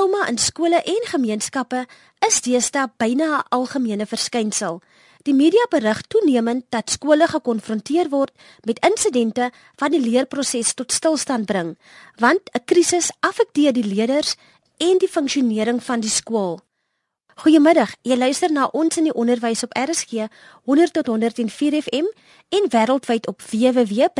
Trauma in skole en gemeenskappe is deesdae byna 'n algemene verskynsel. Die media berig toenemend dat skole gekonfronteer word met insidente wat die leerproses tot stilstand bring, want 'n krisis affekteer die leerders en die funksionering van die skool. Goeiemiddag. Jy luister na ons in die onderwys op RSG 100 tot 104 FM en wêreldwyd op www.rsg.co.za.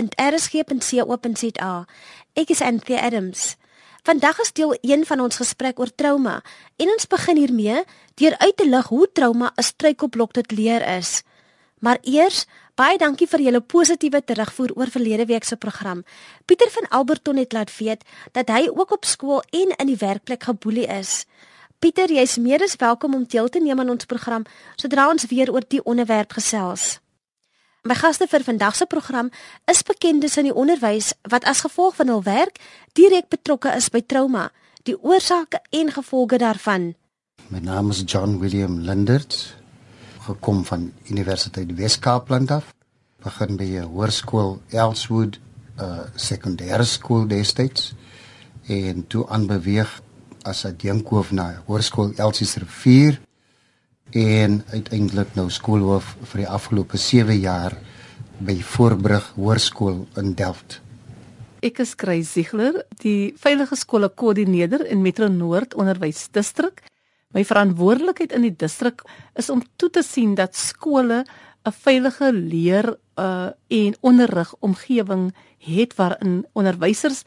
Ek is Anthea Adams. Vandag is deel 1 van ons gesprek oor trauma en ons begin hiermee deur uit te lig hoe trauma 'n struikelblok tot leer is. Maar eers, baie dankie vir julle positiewe terugvoer oor verlede week se program. Pieter van Alberton het laat weet dat hy ook op skool en in die werkplek geboelie is. Pieter, jy's meer as welkom om deel te neem aan ons program sodra ons weer oor die onderwerp gesels. My gaste vir vandag se program is bekendes in die onderwys wat as gevolg van hul werk direk betrokke is by trauma, die oorsake en gevolge daarvan. My naam is John William Lindert, gekom van Universiteit Wes-Kaapland af, begin by 'n hoërskool Elswood, 'n sekondêre skool destyds. En toe aanbeweeg as 'n deenkoof na Hoërskool Elsies Rivier en uiteindelik nou skoolhoof vir die afgelope 7 jaar by Voorbrug Hoërskool in Delft. Ek is Chris Ziegler, die veilige skole koördineerder in Metro Noord Onderwysdistrik. My verantwoordelikheid in die distrik is om toe te sien dat skole 'n veilige leer uh en onderrig omgewing het waarin onderwysers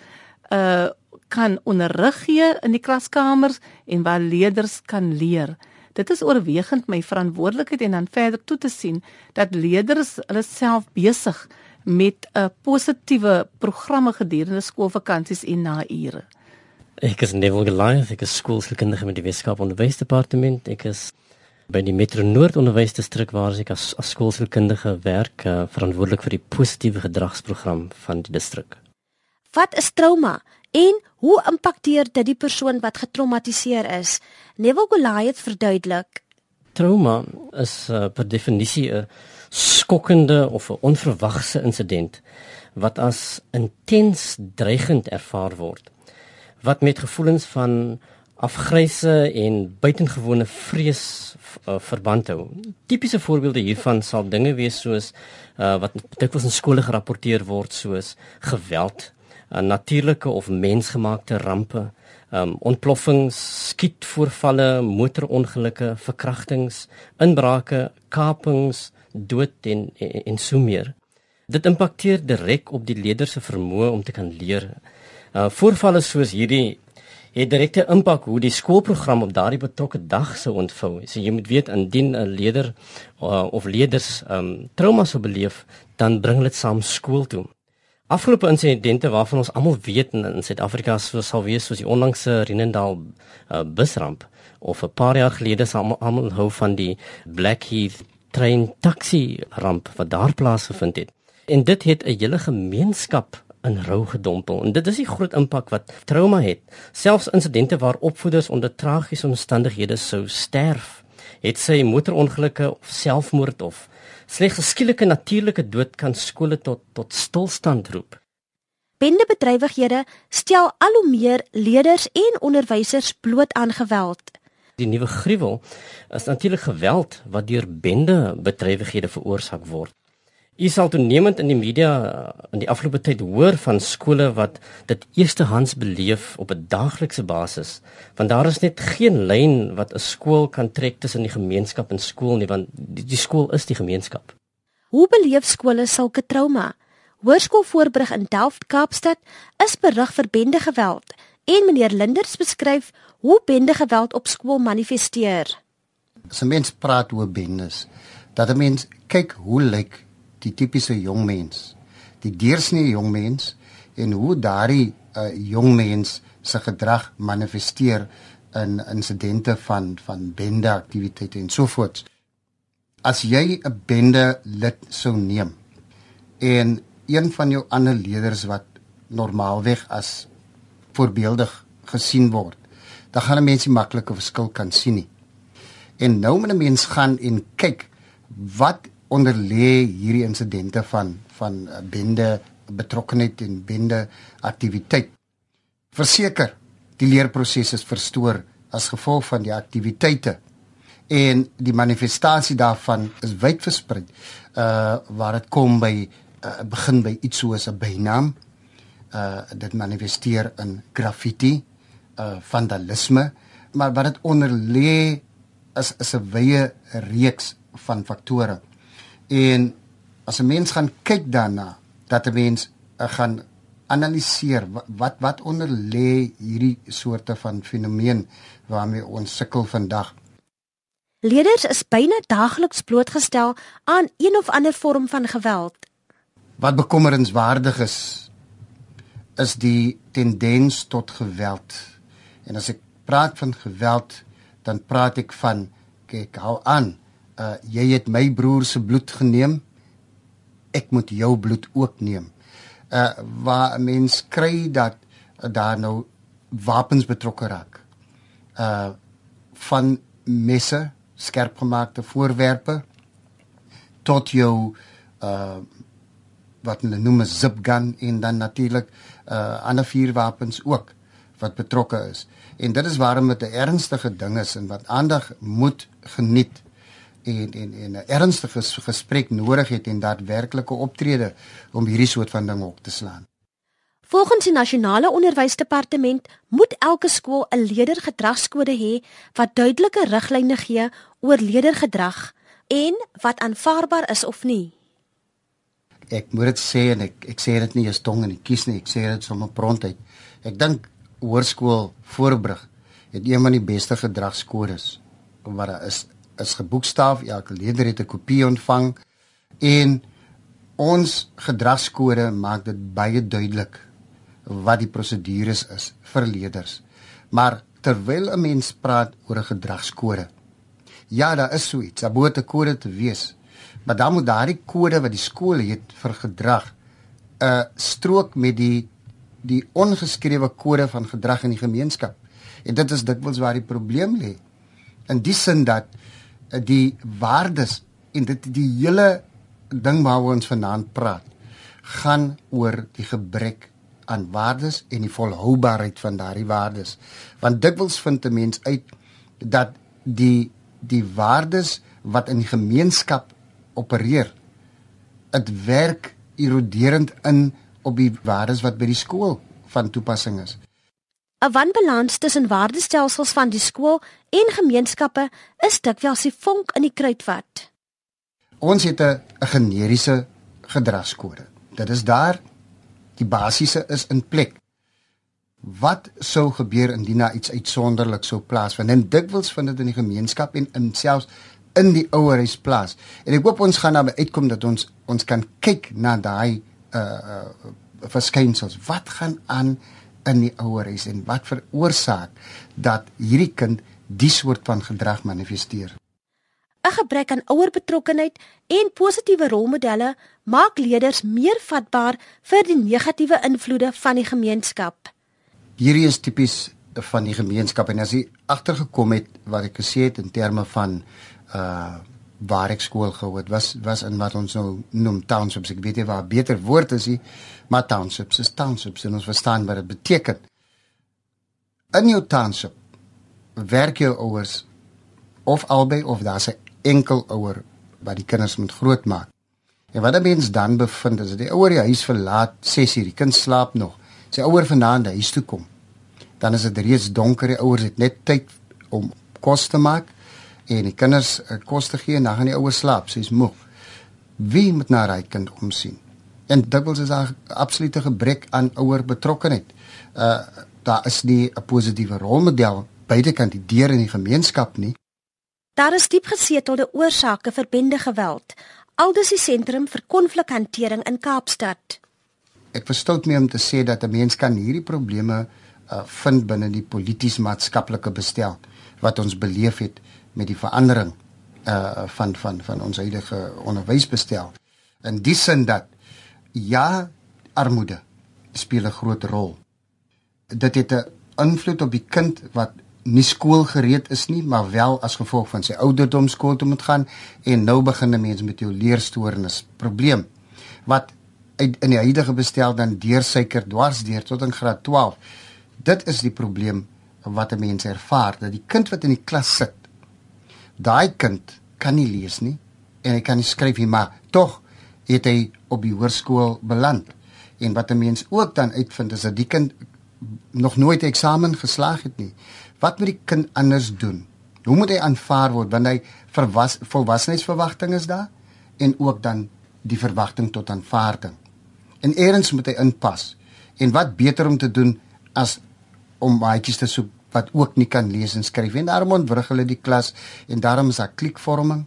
uh kan onderrig gee in die klaskamers en waar leerders kan leer. Dit is oorwegend my verantwoordelikheid en dan verder toe te sien dat leerders hulle self besig met 'n uh, positiewe programme gedurende skoolvakansies en na ure. Ek is Neville Goliath, ek is skoolkundige met die Weskaap Onderwysdepartement. Ek is by die Metro Noord Onderwysdistrik waar ek as, as skoolkundige werk, uh, verantwoordelik vir die positiewe gedragsprogram van die distrik. Wat is trauma en hoe impakteer dit die persoon wat getraumatiseer is? Neville Goliath verduidelik. Trauma is uh, per definisie 'n skokkende of 'n onverwagse insident wat as intens dreigend ervaar word. Wat met gevoelens van afgryse en buitengewone vrees uh, verband hou. Tipiese voorbeelde hiervan sal dinge wees soos uh, wat dikwels in skole gerapporteer word soos geweld, uh, natuurlike of mensgemaakte rampe, um, ontploffings, skietvoorvalle, motorongelukke, verkrachtings, inbrake, kapings, dood en en, en so meer. Dit impakteer direk op die leerders se vermoë om te kan leer. Uh voorvalle soos hierdie het direkte impak hoe die skoolprogram op daardie betrokke dag sou ontvou. So jy moet weet indien 'n leerder uh, of leerders um trauma sou beleef, dan bring dit saam skool toe. Afgelope insidente waarvan ons almal weet in, Suid-Afrika sal wees soos die onlangse Renendal uh, busramp of 'n paar jaar gelede sal almal hou van die Blackheath trein taxi ramp wat daar plaasgevind het. En dit het 'n hele gemeenskap in rou gedompel. En dit is die groot impak wat trauma het. Selfs insidente waar opvoeders onder tragiese omstandighede sou sterf, het sy motorongelukke of selfmoord of Slegs 'n skielike natuurlike dood kan skole tot tot stilstand roep. Bendebedrywighede stel al hoe meer leerders en onderwysers bloot aan geweld. Die nuwe gruwel is natuurlik geweld wat deur bendebedrywighede veroorsaak word. U sal toenemend in die media in die afgelope tyd hoor van skole wat dit eerstehands beleef op 'n daaglikse basis. Want daar is net geen lyn wat 'n skool kan trek tussen die gemeenskap en skool nie, want die, die skool is die gemeenskap. Hoe beleef skole sulke trauma? Hoërskool Voorbrug in Delft, Kaapstad, is berig vir bendegeweld en meneer Linders beskryf hoe bendegeweld op skool manifesteer. As 'n mens praat oor bendes, dat 'n mens kyk hoe lyk die tipiese jong mens, die deursnee jong mens en hoe daardie uh, jong mens se gedrag manifesteer in insidente van van bende aktiwiteite en so voort. As jy 'n bende lid sou neem en een van jou ander leerders wat normaalweg as voorbeeldig gesien word, dan gaan 'n mens nie maklik 'n verskil kan sien nie. En nou moet 'n mens gaan en kyk wat onder lê hierdie insidente van van uh, bende betrokkenheid en bende aktiwiteit. Verseker, die leerproses is verstoor as gevolg van die aktiwiteite en die manifestasie daarvan is wyd versprei. Uh waar dit kom by uh, begin by iets soos 'n bynaam. Uh dit manifesteer in graffiti, uh vandalisme, maar wat dit onder lê is is 'n wye reeks van faktore. En as 'n mens gaan kyk daarna, dat 'n mens uh, gaan analiseer wat wat onder lê hierdie soorte van fenomeen waarmee ons sukkel vandag. Leerders is byna daagliks blootgestel aan een of ander vorm van geweld. Wat bekommerenswaardig is, is die tendens tot geweld. En as ek praat van geweld, dan praat ek van kyk, hou aan. Uh jy het my broer se bloed geneem. Ek moet jou bloed ook neem uh waar 'n mens kry dat uh, daar nou wapens betrokke raak. Uh van messe, skerpgemaakte voorwerpe tot jou uh wat hulle noem 'n zip gun en dan natuurlik uh ander vuurwapens ook wat betrokke is. En dit is waarom dit 'n ernstige ding is en wat aandag moet geniet en en en 'n ernstige gesprek nodig het en daadwerklike optrede om hierdie soort van ding op te slaan. Volgens die nasionale onderwysdepartement moet elke skool 'n leerdergedragskode hê wat duidelike riglyne gee oor leerdergedrag en wat aanvaarbaar is of nie. Ek moet dit sê en ek ek sê dit nie eens tong en ek kies nie, ek sê dit sommer prontheid. Ek dink hoërskool Voorbrug het een van die beste gedragskodes wat daar is is geboekstaaf, elke leerder het 'n kopie ontvang en ons gedragskode maak dit baie duidelik wat die prosedures is vir leerders. Maar terwyl 'n mens praat oor 'n gedragskode, ja, daar is so iets, daar moet 'n kode te wees. Maar dan moet daardie kode wat die skool het vir gedrag 'n uh, strook met die die ongeskrewe kode van gedrag in die gemeenskap. En dit is dikwels waar die probleem lê. In die sin dat die waardes en dit die hele ding waaroor ons vanaand praat gaan oor die gebrek aan waardes en die volhoubaarheid van daardie waardes. Want dikwels vind 'n mens uit dat die die waardes wat in die gemeenskap opereer, dit werk eroderend in op die waardes wat by die skool van toepassing is. 'n Wanbalans tussen waardestelsels van die skool en gemeenskappe is dikwels die vonk in die kruitvat. Ons het 'n generiese gedragskode. Dit is daar die basiese is in plek. Wat sou gebeur indien daar iets uitsonderlik sou plaasvind? En dikwels vind dit in die gemeenskap en in selfs in die ouerhuis plaas. En ek hoop ons gaan daarby uitkom dat ons ons kan kyk na daai uh uh verskynsels. Wat gaan aan in die ouerhuis en wat veroorsaak dat hierdie kind die soort van gedrag manifesteer. 'n Gebrek aan ouerbetrokkenheid en positiewe rolmodelle maak leerders meer vatbaar vir die negatiewe invloede van die gemeenskap. Hierdie is tipies van die gemeenskap en as jy agtergekom het wat ek gesê het in terme van uh waar ek skool gehou het was was in wat ons nou noem townships ek weet nie waar beter woord is nie maar townships is townships en ons verstaan wat dit beteken in jou township werk jou ouers of albei of daar's 'n enkel ouer wat die kinders moet grootmaak. En wat 'n mens dan bevind is dat die ouer die huis verlaat 6:00, die kind slaap nog. Sy ouer vanaand huis toe kom. Dan is dit reeds donker, die ouers het net tyd om kos te maak en die kinders kos te gee en dan gaan die ouer slaap, sy's moeg. Wie moet na daai kind omsien? En dikwels is daar absolute gebrek aan ouer betrokkenheid. Uh daar is nie 'n positiewe rolmodel buitekant die deur in die gemeenskap nie. Daar is diep gesetelde oorsake vir bende geweld. Aldus die sentrum vir konflikhantering in Kaapstad. Ek verstout my om te sê dat 'n mens kan hierdie probleme uh, vind binne die polities-maatskaplike bestel wat ons beleef het met die verandering uh van van van ons huidige onderwysbestel. In die sin dat ja, armoede speel 'n groot rol dit het 'n invloed op die kind wat nie skoolgereed is nie, maar wel as gevolg van sy ouderdom skool toe moet gaan en nou begin 'n mens met jou leerstoornis probleem wat in die huidige bestel dan deursyker dwars deur tot in graad 12. Dit is die probleem wat 'n mens ervaar dat die kind wat in die klas sit, daai kind kan nie lees nie en hy kan nie skryf nie, maar tog het hy op die hoërskool beland. En wat 'n mens ook dan uitvind is dat die kind nog nooit eksamen geslaag het nie. Wat moet die kind anders doen? Hoe moet hy aanvaar word wanneer hy verwas volwassenheidsverwagtinge is daar en ook dan die verwagting tot aanvaarding. En eers moet hy inpas. En wat beter om te doen as om maatjies te soek wat ook nie kan lees en skryf en daarom ontwrig hulle die klas en daarom is daar klikvorming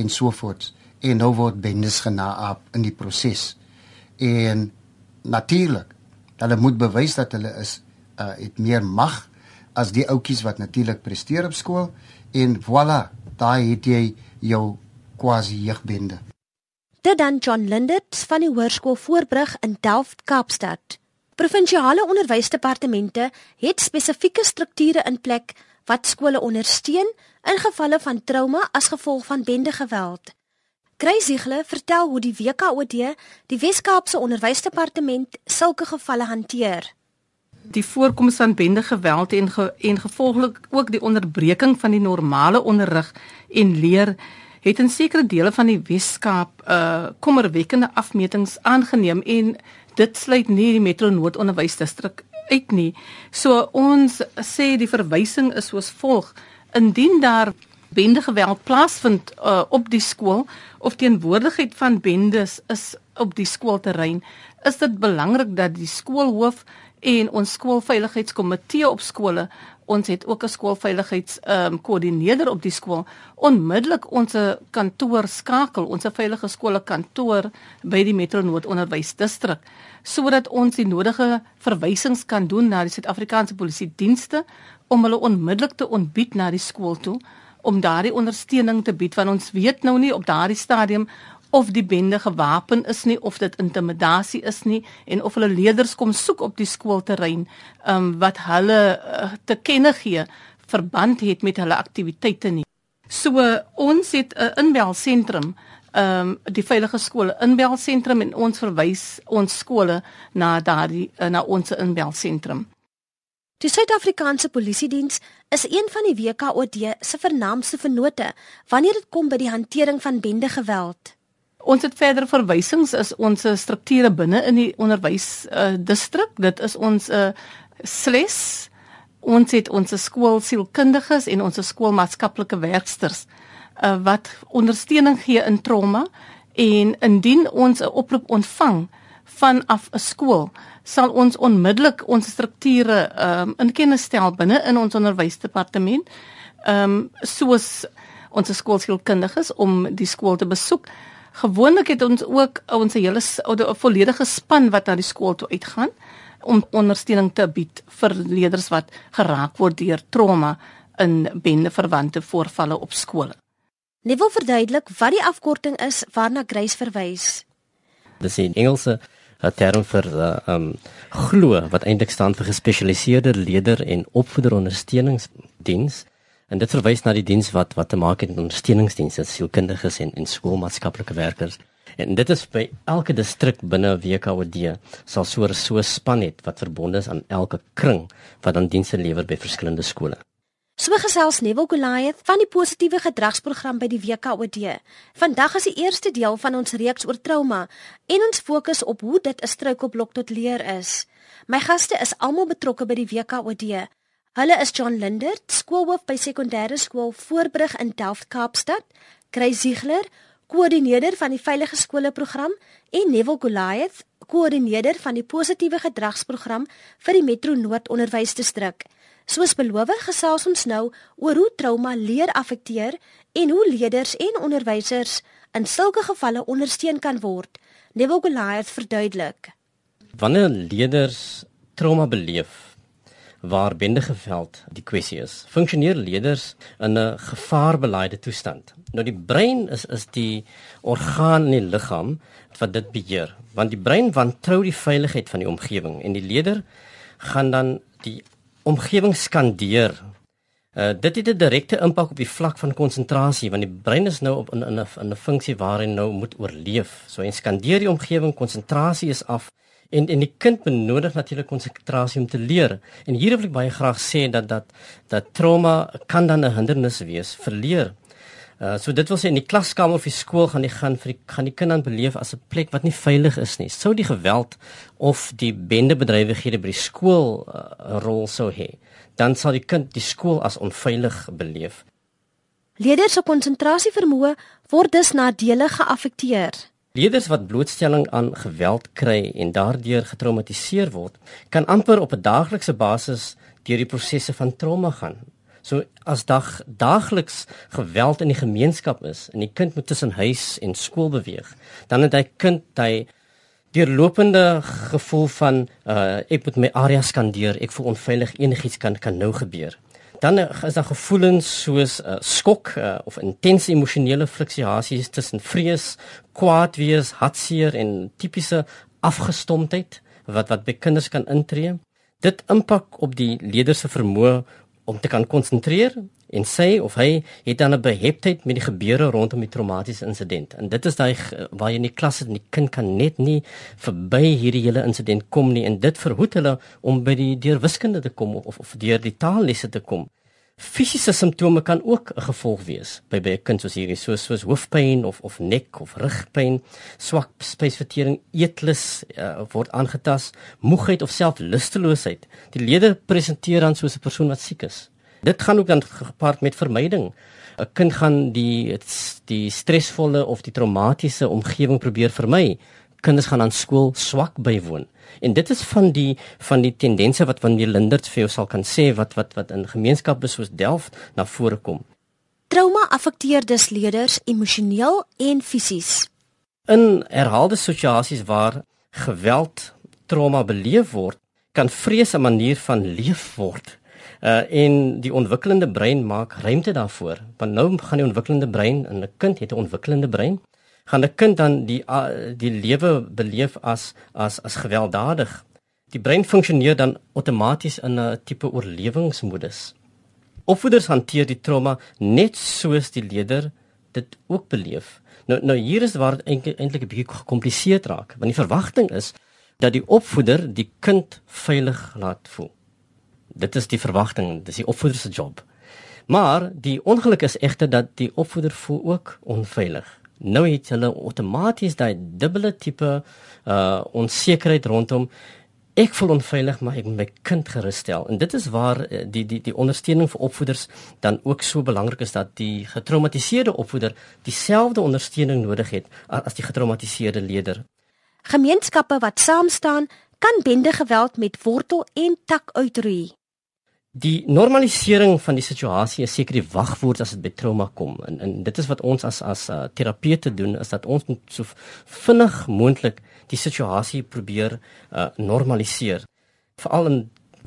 en so voort. En nou word bendes genaap in die proses. En natuurlik, hulle moet bewys dat hulle is uh het meer mag as die ouetjies wat natuurlik presteer op skool en voilà, daai het jy jou quasi jeugbende. Dit dan John Lindert van die Hoërskool Voorbrug in Delft, Kaapstad. Provinsiale onderwysdepartemente het spesifieke strukture in plek wat skole ondersteun in gevalle van trauma as gevolg van bendegeweld. Kruisigle vertel hoe die WKOD, die Wes-Kaapse Onderwysdepartement, sulke gevalle hanteer. Die voorkoms van bendegeweld en ge en gevolglik ook die onderbreking van die normale onderrig en leer het in sekere dele van die Wes-Kaap uh kommerwekkende afmetings aangeneem en dit sluit nie die Metro Noord onderwysdistrik uit nie. So ons sê die verwysing is soos volg: indien daar bende geweld plaasvind uh, op die skool of teenwoordigheid van bendes is op die skoolterrein, is dit belangrik dat die skoolhoof en ons skoolveiligheidskomitee op skole ons het ook 'n skoolveiligheids ehm um, koördineerder op die skool onmiddellik ons kantoor skakel ons veilige skole kantoor by die Metro Noord onderwysdistrik sodat ons die nodige verwysings kan doen na die Suid-Afrikaanse polisie dienste om hulle onmiddellik te ontbied na die skool toe om daardie ondersteuning te bied want ons weet nou nie op daardie stadium of die bende gewapen is nie of dit intimidasie is nie en of hulle leerders kom soek op die skoolterrein um, wat hulle uh, te kenne gee verband het met hulle aktiwiteite nie. So uh, ons het 'n uh, inbelsentrum ehm um, die veilige skole inbelsentrum en ons verwys ons skole na daardie uh, na ons inbelsentrum. Die Suid-Afrikaanse Polisiediens is een van die WKOD se vernaamste vennote wanneer dit kom by die hantering van bendegeweld. Ons het verder verwysings is ons strukture binne in die onderwys uh, distrik. Dit is ons uh, SLES. Ons het ons skoolsielkundiges en ons skoolmaatskaplike werksters uh, wat ondersteuning gee in trauma en indien ons 'n oproep ontvang vanaf 'n skool sal ons onmiddellik ons strukture um, in kennis stel binne in ons onderwysdepartement ehm um, soos ons skoolsielkundiges om die skool te besoek Gewoonlik het ons ook ons hele 'n volledige span wat na die skool toe uitgaan om ondersteuning te bied vir leerders wat geraak word deur trauma in bendeverwante voorvalle op skole. Net wil verduidelik wat die afkorting is waarna Grace verwys. Dis in Engelse 'n term vir uh, um glo wat eintlik staan vir gespesialiseerde leerder en opvoederondersteuningsdiens. En dit verwys na die diens wat wat te maak het met ondersteuningsdienste, sielkundiges en en skoolmaatskaplike werkers. En dit is by elke distrik binne WKOD sal so 'n so span het wat verbonde is aan elke kring wat dan dienste lewer by verskillende skole. So gesels Neville Goliath van die positiewe gedragsprogram by die WKOD. Vandag is die eerste deel van ons reeks oor trauma en ons fokus op hoe dit 'n struikelblok tot leer is. My gaste is almal betrokke by die WKOD. Hulle is John Lindert, skoolhoof by sekondêre skool Voorbrug in Delft Kaapstad, Chris Ziegler, koördineerder van die veilige skole program en Neville Goliath, koördineerder van die positiewe gedragsprogram vir die Metro Noord onderwysdistrik. Soos beloof, gesels ons nou oor hoe trauma leer affekteer en hoe leerders en onderwysers in sulke gevalle ondersteun kan word. Neville Goliath verduidelik. Wanneer leerders trauma beleef, waar bendegeveld die kwessie is. Funksioneer leerders in 'n gevaarbeleide toestand. Nou die brein is is die orgaan in die liggaam wat dit beheer, want die brein wantrou die veiligheid van die omgewing en die leerder gaan dan die omgewing skandeer. Uh dit het 'n direkte impak op die vlak van konsentrasie want die brein is nou op in 'n in 'n funksie waar hy nou moet oorleef. So hy skandeer die omgewing, konsentrasie is af En en die kind benodig natuurlik konsentrasie om te leer. En hier wil ek baie graag sê dat dat dat trauma kan dan 'n hindernis wees vir leer. Uh so dit wil sê in die klaskamer of die skool gaan die gaan vir die gaan die kind dan beleef as 'n plek wat nie veilig is nie. Sou die geweld of die bendebedrywighede by die skool 'n uh, rol sou hê, dan sal die kind die skool as onveilig beleef. Leerders se konsentrasievermoë word dus nadelig geaffekteer. Leerders wat blootstelling aan geweld kry en daardeur getraumatiseer word, kan amper op 'n daaglikse basis deur die prosesse van trauma gaan. So as dag daagliks geweld in die gemeenskap is en die kind moet tussen huis en skool beweeg, dan het hy kind hy deurlopende gevoel van uh ek moet my area skandeer, ek voel onveilig, enigiets kan kan nou gebeur. Dan is daar gevoelens soos uh, skok uh, of intense emosionele fluktuasies tussen vrees, kwaad wees, hartseer en tipiese afgestomdheid wat wat by kinders kan intree. Dit impak op die leerders se vermoë om te kan konsentreer en sê of hy het dan 'n beheptheid met die gebeure rondom die traumatiese insident. En dit is daai waar jy in die klas sit en die kind kan net nie verby hierdie hele insident kom nie en dit verhoed hulle om by die deur wiskunde te kom of of deur die taallesse te kom. Fisiese simptome kan ook 'n gevolg wees by by 'n kind soos hierdie soos soos hoofpyn of of nek of rugpyn, swak spysvertering, eetlus uh, word aangetast, moegheid of self lusteloosheid. Die leerder presenteer dan soos 'n persoon wat siek is. Dit gaan ook dan gepaard met vermyding. 'n Kind gaan die die stresvolle of die traumatiese omgewing probeer vermy. Kinders gaan aan skool swak bywoon. En dit is van die van die tendense wat van die Lindert vir jou sal kan sê wat wat wat in gemeenskappe soos Delft na vore kom. Trauma affekteer dus leerders emosioneel en fisies. In herhaalde situasies waar geweld trauma beleef word, kan vrees 'n manier van leef word. Uh en die ontwikkelende brein maak ruimte daarvoor. Want nou gaan die ontwikkelende brein in 'n kind het 'n ontwikkelende brein gaan 'n kind dan die die lewe beleef as as as gewelddadig. Die brein funksioneer dan outomaties in 'n tipe oorlewingsmodus. Opvoeders hanteer die trauma net soos die leerder dit ook beleef. Nou nou hier is waar dit eintlik 'n bietjie gekompliseerd raak, want die verwagting is dat die opvoeder die kind veilig laat voel. Dit is die verwagting, dis die opvoeder se job. Maar die ongeluk is egter dat die opvoeder voel ook onveilig nou het hulle outomaties daai dubbele tipe uh onsekerheid rondom. Ek voel onveilig maar ek moet my kind gerus stel en dit is waar uh, die die die ondersteuning vir opvoeders dan ook so belangrik is dat die getraumatiseerde opvoeder dieselfde ondersteuning nodig het as die getraumatiseerde leerder. Gemeenskappe wat saam staan kan bende geweld met wortel en tak uitroei Die normalisering van die situasie is seker die wagwoord as dit by trauma kom. En en dit is wat ons as as uh, terapeute doen is dat ons moet so vinnig moontlik die situasie probeer uh, normaliseer. Veral in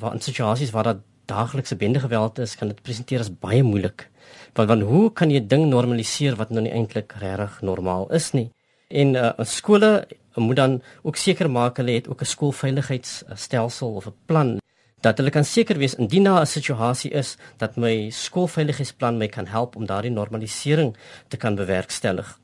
waar in situasies waar daar daaglikse bendegeweld is, kan dit presenteer as baie moeilik. Want want hoe kan jy ding normaliseer wat nou nie eintlik regtig normaal is nie? En uh, skole moet dan ook seker maak hulle het ook 'n skoolveiligheidsstelsel of 'n plan dat hulle kan seker wees indien daar 'n situasie is dat my skoolveiligheidsplan my kan help om daardie normalisering te kan bewerkstellig.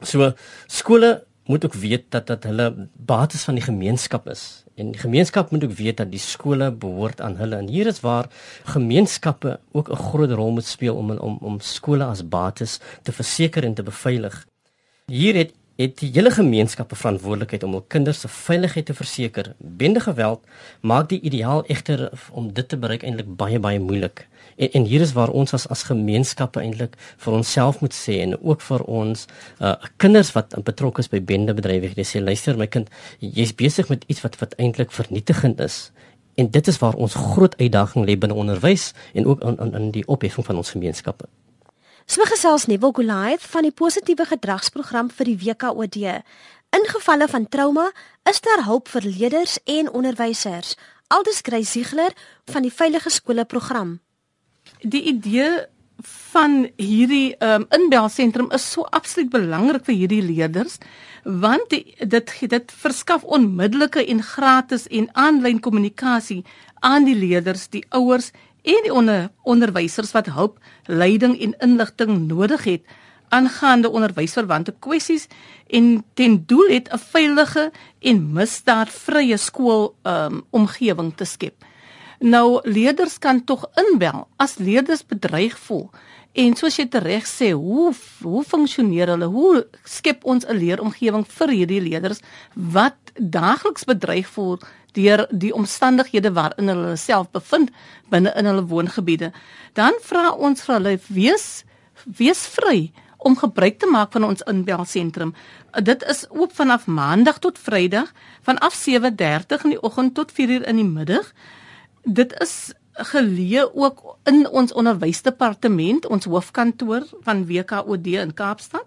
So skole moet ook weet dat dat hulle bates van die gemeenskap is en die gemeenskap moet ook weet dat die skole behoort aan hulle en hier is waar gemeenskappe ook 'n groot rol moet speel om om om skole as bates te verseker en te beveilig. Hier het het die hele gemeenskap 'n verantwoordelikheid om hul kinders se veiligheid te verseker. Bende geweld maak die ideaal egter om dit te bereik eintlik baie baie moeilik. En, en hier is waar ons as as gemeenskappe eintlik vir onsself moet sê en ook vir ons uh, kinders wat betrokke is by bende bedrywighede sê luister my kind, jy's besig met iets wat wat eintlik vernietigend is. En dit is waar ons groot uitdaging lê binne onderwys en ook in in, in die opheffing van ons gemeenskappe. So gesels Neville Goliath van die positiewe gedragsprogram vir die WKOD. In gevalle van trauma is daar hulp vir leerders en onderwysers. Aldus Grey Ziegler van die Veilige Skole program. Die idee van hierdie um, inbelsentrum is so absoluut belangrik vir hierdie leerders want die, dit dit verskaf onmiddellike en gratis en aanlyn kommunikasie aan die leerders, die ouers en die onder, onderwysers wat hulp, leiding en inligting nodig het aangaande onderwysverwante kwessies en ten doel het 'n veilige en misdaadvrye skool um, omgewing te skep. Nou leerders kan tog inbel as leerders bedreig voel. En soos jy reg sê, hoe hoe funksioneer hulle? Hoe skep ons 'n leeromgewing vir hierdie leerders wat daagliks bedreig voel deur die omstandighede waarin hulle self bevind binne in hulle woongebiede? Dan vra ons vir hulle wees wees vry om gebruik te maak van ons inbelsentrum. Dit is oop vanaf Maandag tot Vrydag vanaf 7:30 in die oggend tot 4:00 in die middag dit is geleë ook in ons onderwysdepartement, ons hoofkantoor van WKOD in Kaapstad.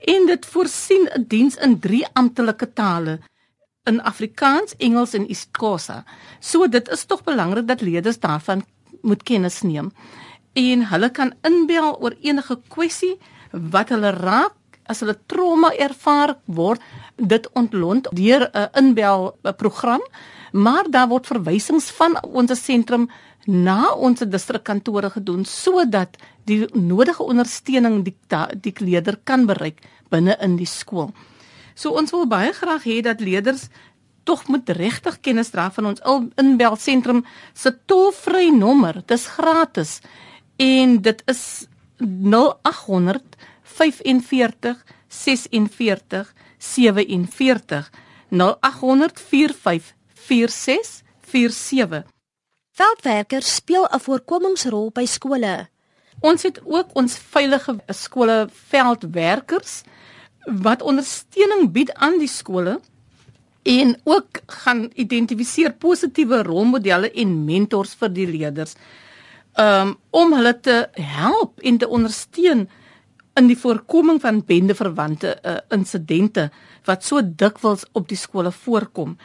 En dit voorsien 'n diens in drie amptelike tale in Afrikaans, Engels en isiXhosa. So dit is tog belangrik dat leerders daarvan moet kennis neem. En hulle kan inbel oor enige kwessie wat hulle raak as hulle trauma ervaar word, dit ontlont deur 'n inbel program maar daar word verwysings van ons sentrum na ons distrikkantore gedoen sodat die nodige ondersteuning die die leerder kan bereik binne in die skool. So ons wil baie graag hê dat leerders tog moet regtig kennis dra van ons inbel sentrum se tolvrye nommer. Dis gratis en dit is 0800 45 46 47 0800 45 4647. Veldwerkers speel 'n voorkomingsrol by skole. Ons het ook ons veilige skole veldwerkers wat ondersteuning bied aan die skole en ook gaan identifiseer positiewe rolmodelle en mentors vir die leerders. Um om hulle te help en te ondersteun in die voorkoming van bendeverwante uh, insidente wat so dikwels op die skole voorkom.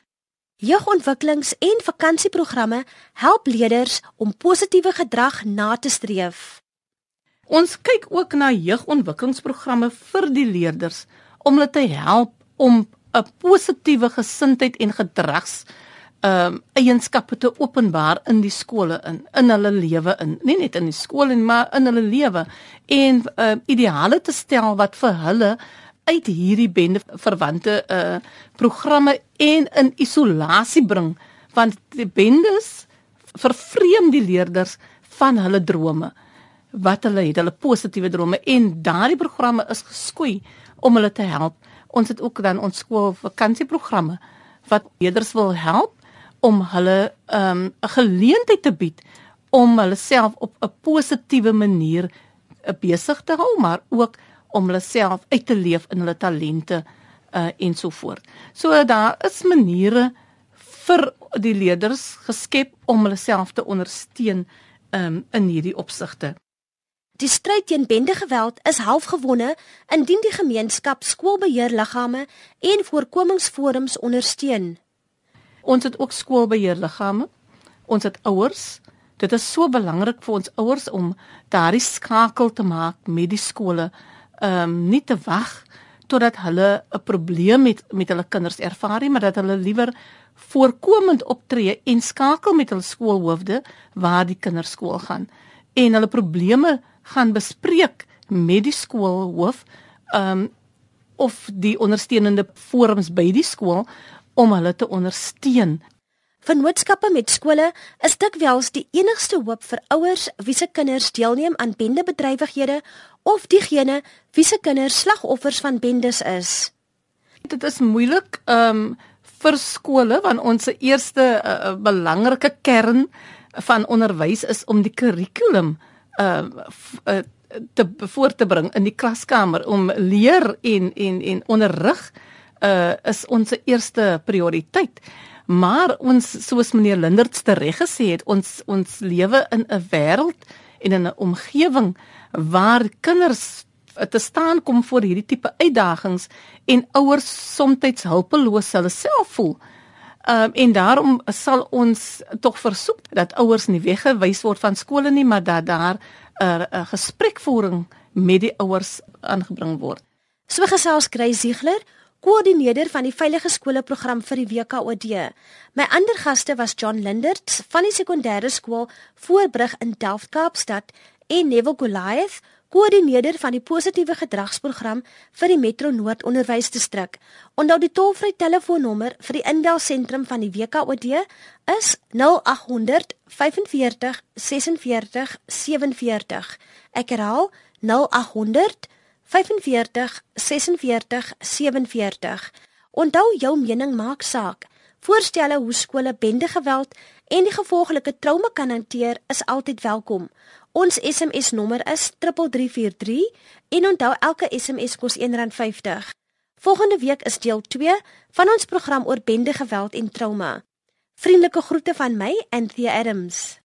Jeugontwikkelings- en vakansieprogramme help leerders om positiewe gedrag na te streef. Ons kyk ook na jeugontwikkelingsprogramme vir die leerders om hulle te help om 'n positiewe gesindheid en gedrags ehm um, eienskappe te openbaar in die skole in in hulle lewe in. Nie net in die skool en maar in hulle lewe en ehm uh, ideale te stel wat vir hulle uit hierdie bende verwante uh programme en in isolasie bring. Want die bendes vervreem die leerders van hulle drome wat hulle het hulle positiewe drome en daardie programme is geskoei om hulle te help ons het ook dan ons skool vakansieprogramme wat leerders wil help om hulle um 'n geleentheid te bied om hulle self op 'n positiewe manier uh, besig te hou maar ook om hulle self uit te leef in hulle talente uh en so voort. So daar is maniere vir die leerders geskep om hulle self te ondersteun um in hierdie opsigte. Die stryd teen bendegeweld is half gewonne indien die gemeenskap skoolbeheerliggame en voorkomingsforums ondersteun. Ons het ook skoolbeheerliggame. Ons het ouers. Dit is so belangrik vir ons ouers om daardie skakel te maak met die skole ehm um, nie te wag totdat hulle 'n probleem met met hulle kinders ervaar nie, maar dat hulle liewer voorkomend optree en skakel met hulle skoolhoofde waar die kinders skool gaan en hulle probleme gaan bespreek met die skoolhoof um, of die ondersteunende forums by die skool om hulle te ondersteun Vennootskappe met skole is dikwels die enigste hoop vir ouers wie se kinders deelneem aan bendebedrywighede of diegene wie se kinders slagoffers van bendes is. Dit is moeilik um vir skole want ons eerste uh, belangrike kern van onderwys is om die kurrikulum uh, uh te voor te bring in die klaskamer om leer en en en onderrig uh is ons eerste prioriteit. Maar ons soos meneer Linderts reg gesê het, ons ons lewe in 'n wêreld en in 'n omgewing waar kinders te staan kom voor hierdie tipe uitdagings en ouers soms hulpeloos hulle self voel. Um, en daarom sal ons tog versoek dat ouers nie weggewys word van skole nie, maar dat daar 'n uh, gesprekvoering met die ouers aangebring word. So gesels Grace Ziegler koördineerder van die veilige skole program vir die WKOD. My ander gaste was John Lindert van die sekondêre skool Voorbrug in Delft Kaapstad en Neville Goliath, koördineerder van die positiewe gedragsprogram vir die Metro Noord Onderwysdistrik. Onthou die tollvry telefoonnommer vir die inbelsentrum van die WKOD is 0800 45 46 47. Ek herhaal 0800 45 46 47. Onthou jou mening maak saak. Voorstelle hoe skole bendegeweld en die gevolglike trauma kan hanteer is altyd welkom. Ons SMS nommer is 3343 en onthou elke SMS kos R1.50. Volgende week is deel 2 van ons program oor bendegeweld en trauma. Vriendelike groete van my, Anthea Adams.